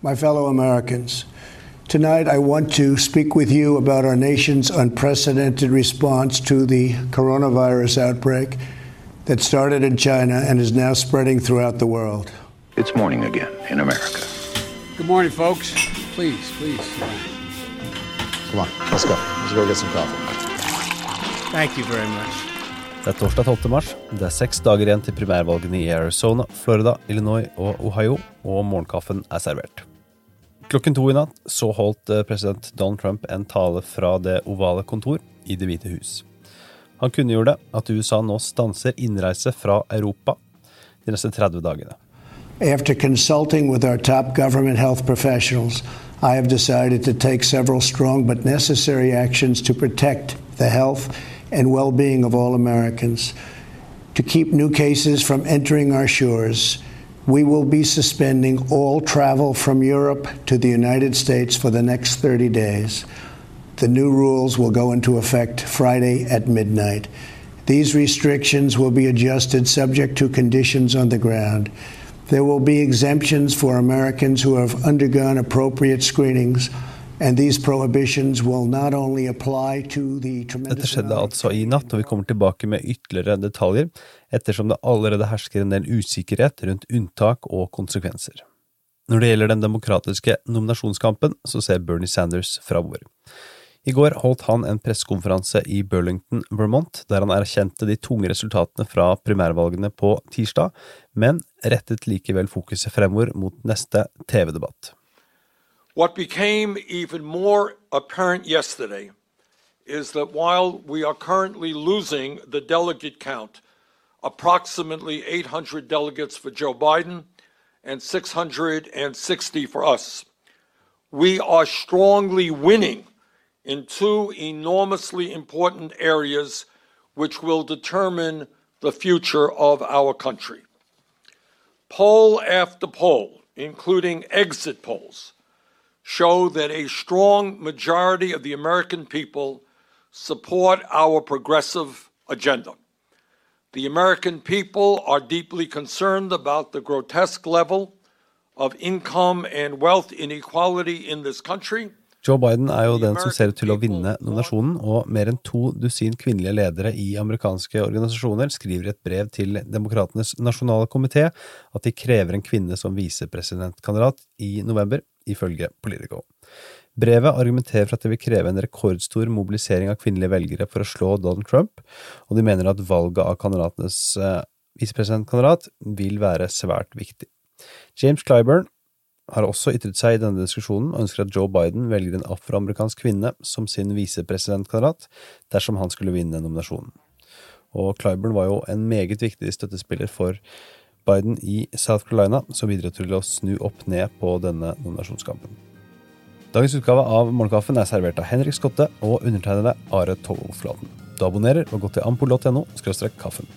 My fellow Americans, tonight I want to speak with you about our nation's unprecedented response to the coronavirus outbreak that started in China and is now spreading throughout the world. It's morning again in America. Good morning, folks. Please, please. Come on, let's go. Let's go get some coffee. Thank you very much. Det er torsdag 12. mars. Det er seks dager igjen til primærvalgene i Arizona, Florida, Illinois og Ohio, og morgenkaffen er servert. Klokken to i natt så holdt eh, president Donald Trump en tale fra det ovale kontor i Det hvite hus. Han kunngjorde at USA nå stanser innreise fra Europa de neste 30 dagene. After consulting with our top government health professionals, I have decided to take several strong but necessary actions to protect the health and well being of all Americans. To keep new cases from entering our shores, we will be suspending all travel from Europe to the United States for the next 30 days. The new rules will go into effect Friday at midnight. These restrictions will be adjusted subject to conditions on the ground. There will be exemptions for Americans who have undergone appropriate screenings Dette skjedde altså i natt, og vi kommer tilbake med ytterligere detaljer, ettersom det allerede hersker en del usikkerhet rundt unntak og konsekvenser. Når det gjelder den demokratiske nominasjonskampen, så ser Bernie Sanders framover. I går holdt han en pressekonferanse i Burlington, Vermont, der han erkjente de tunge resultatene fra primærvalgene på tirsdag, men rettet likevel fokuset fremover mot neste TV-debatt. What became even more apparent yesterday is that while we are currently losing the delegate count, approximately 800 delegates for Joe Biden and 660 for us, we are strongly winning in two enormously important areas which will determine the future of our country. Poll after poll, including exit polls, show that a strong majority of the American people support our progressive agenda. The American people are deeply concerned about the grotesque level of income and wealth inequality in this country. Joe Biden er jo den som ser ut til å vinne nominasjonen, og mer enn to dusin kvinnelige ledere i amerikanske organisasjoner skriver i et brev til Demokratenes nasjonale komité at de krever en kvinne som visepresidentkandidat i november, ifølge Politico. Brevet argumenterer for at det vil kreve en rekordstor mobilisering av kvinnelige velgere for å slå Donald Trump, og de mener at valget av kandidatenes eh, visepresidentkandidat vil være svært viktig. James Clyburn har også ytret seg i denne diskusjonen og ønsker at Joe Biden velger en afroamerikansk kvinne som sin visepresidentkandidat dersom han skulle vinne nominasjonen. Og Clyburn var jo en meget viktig støttespiller for Biden i South Carolina, som bidro til å snu opp ned på denne nominasjonskampen. Dagens utgave av Morgenkaffen er servert av Henrik Skotte og undertegnede Are Tolleflaten. Du abonnerer og gå til ampol.no kaffen.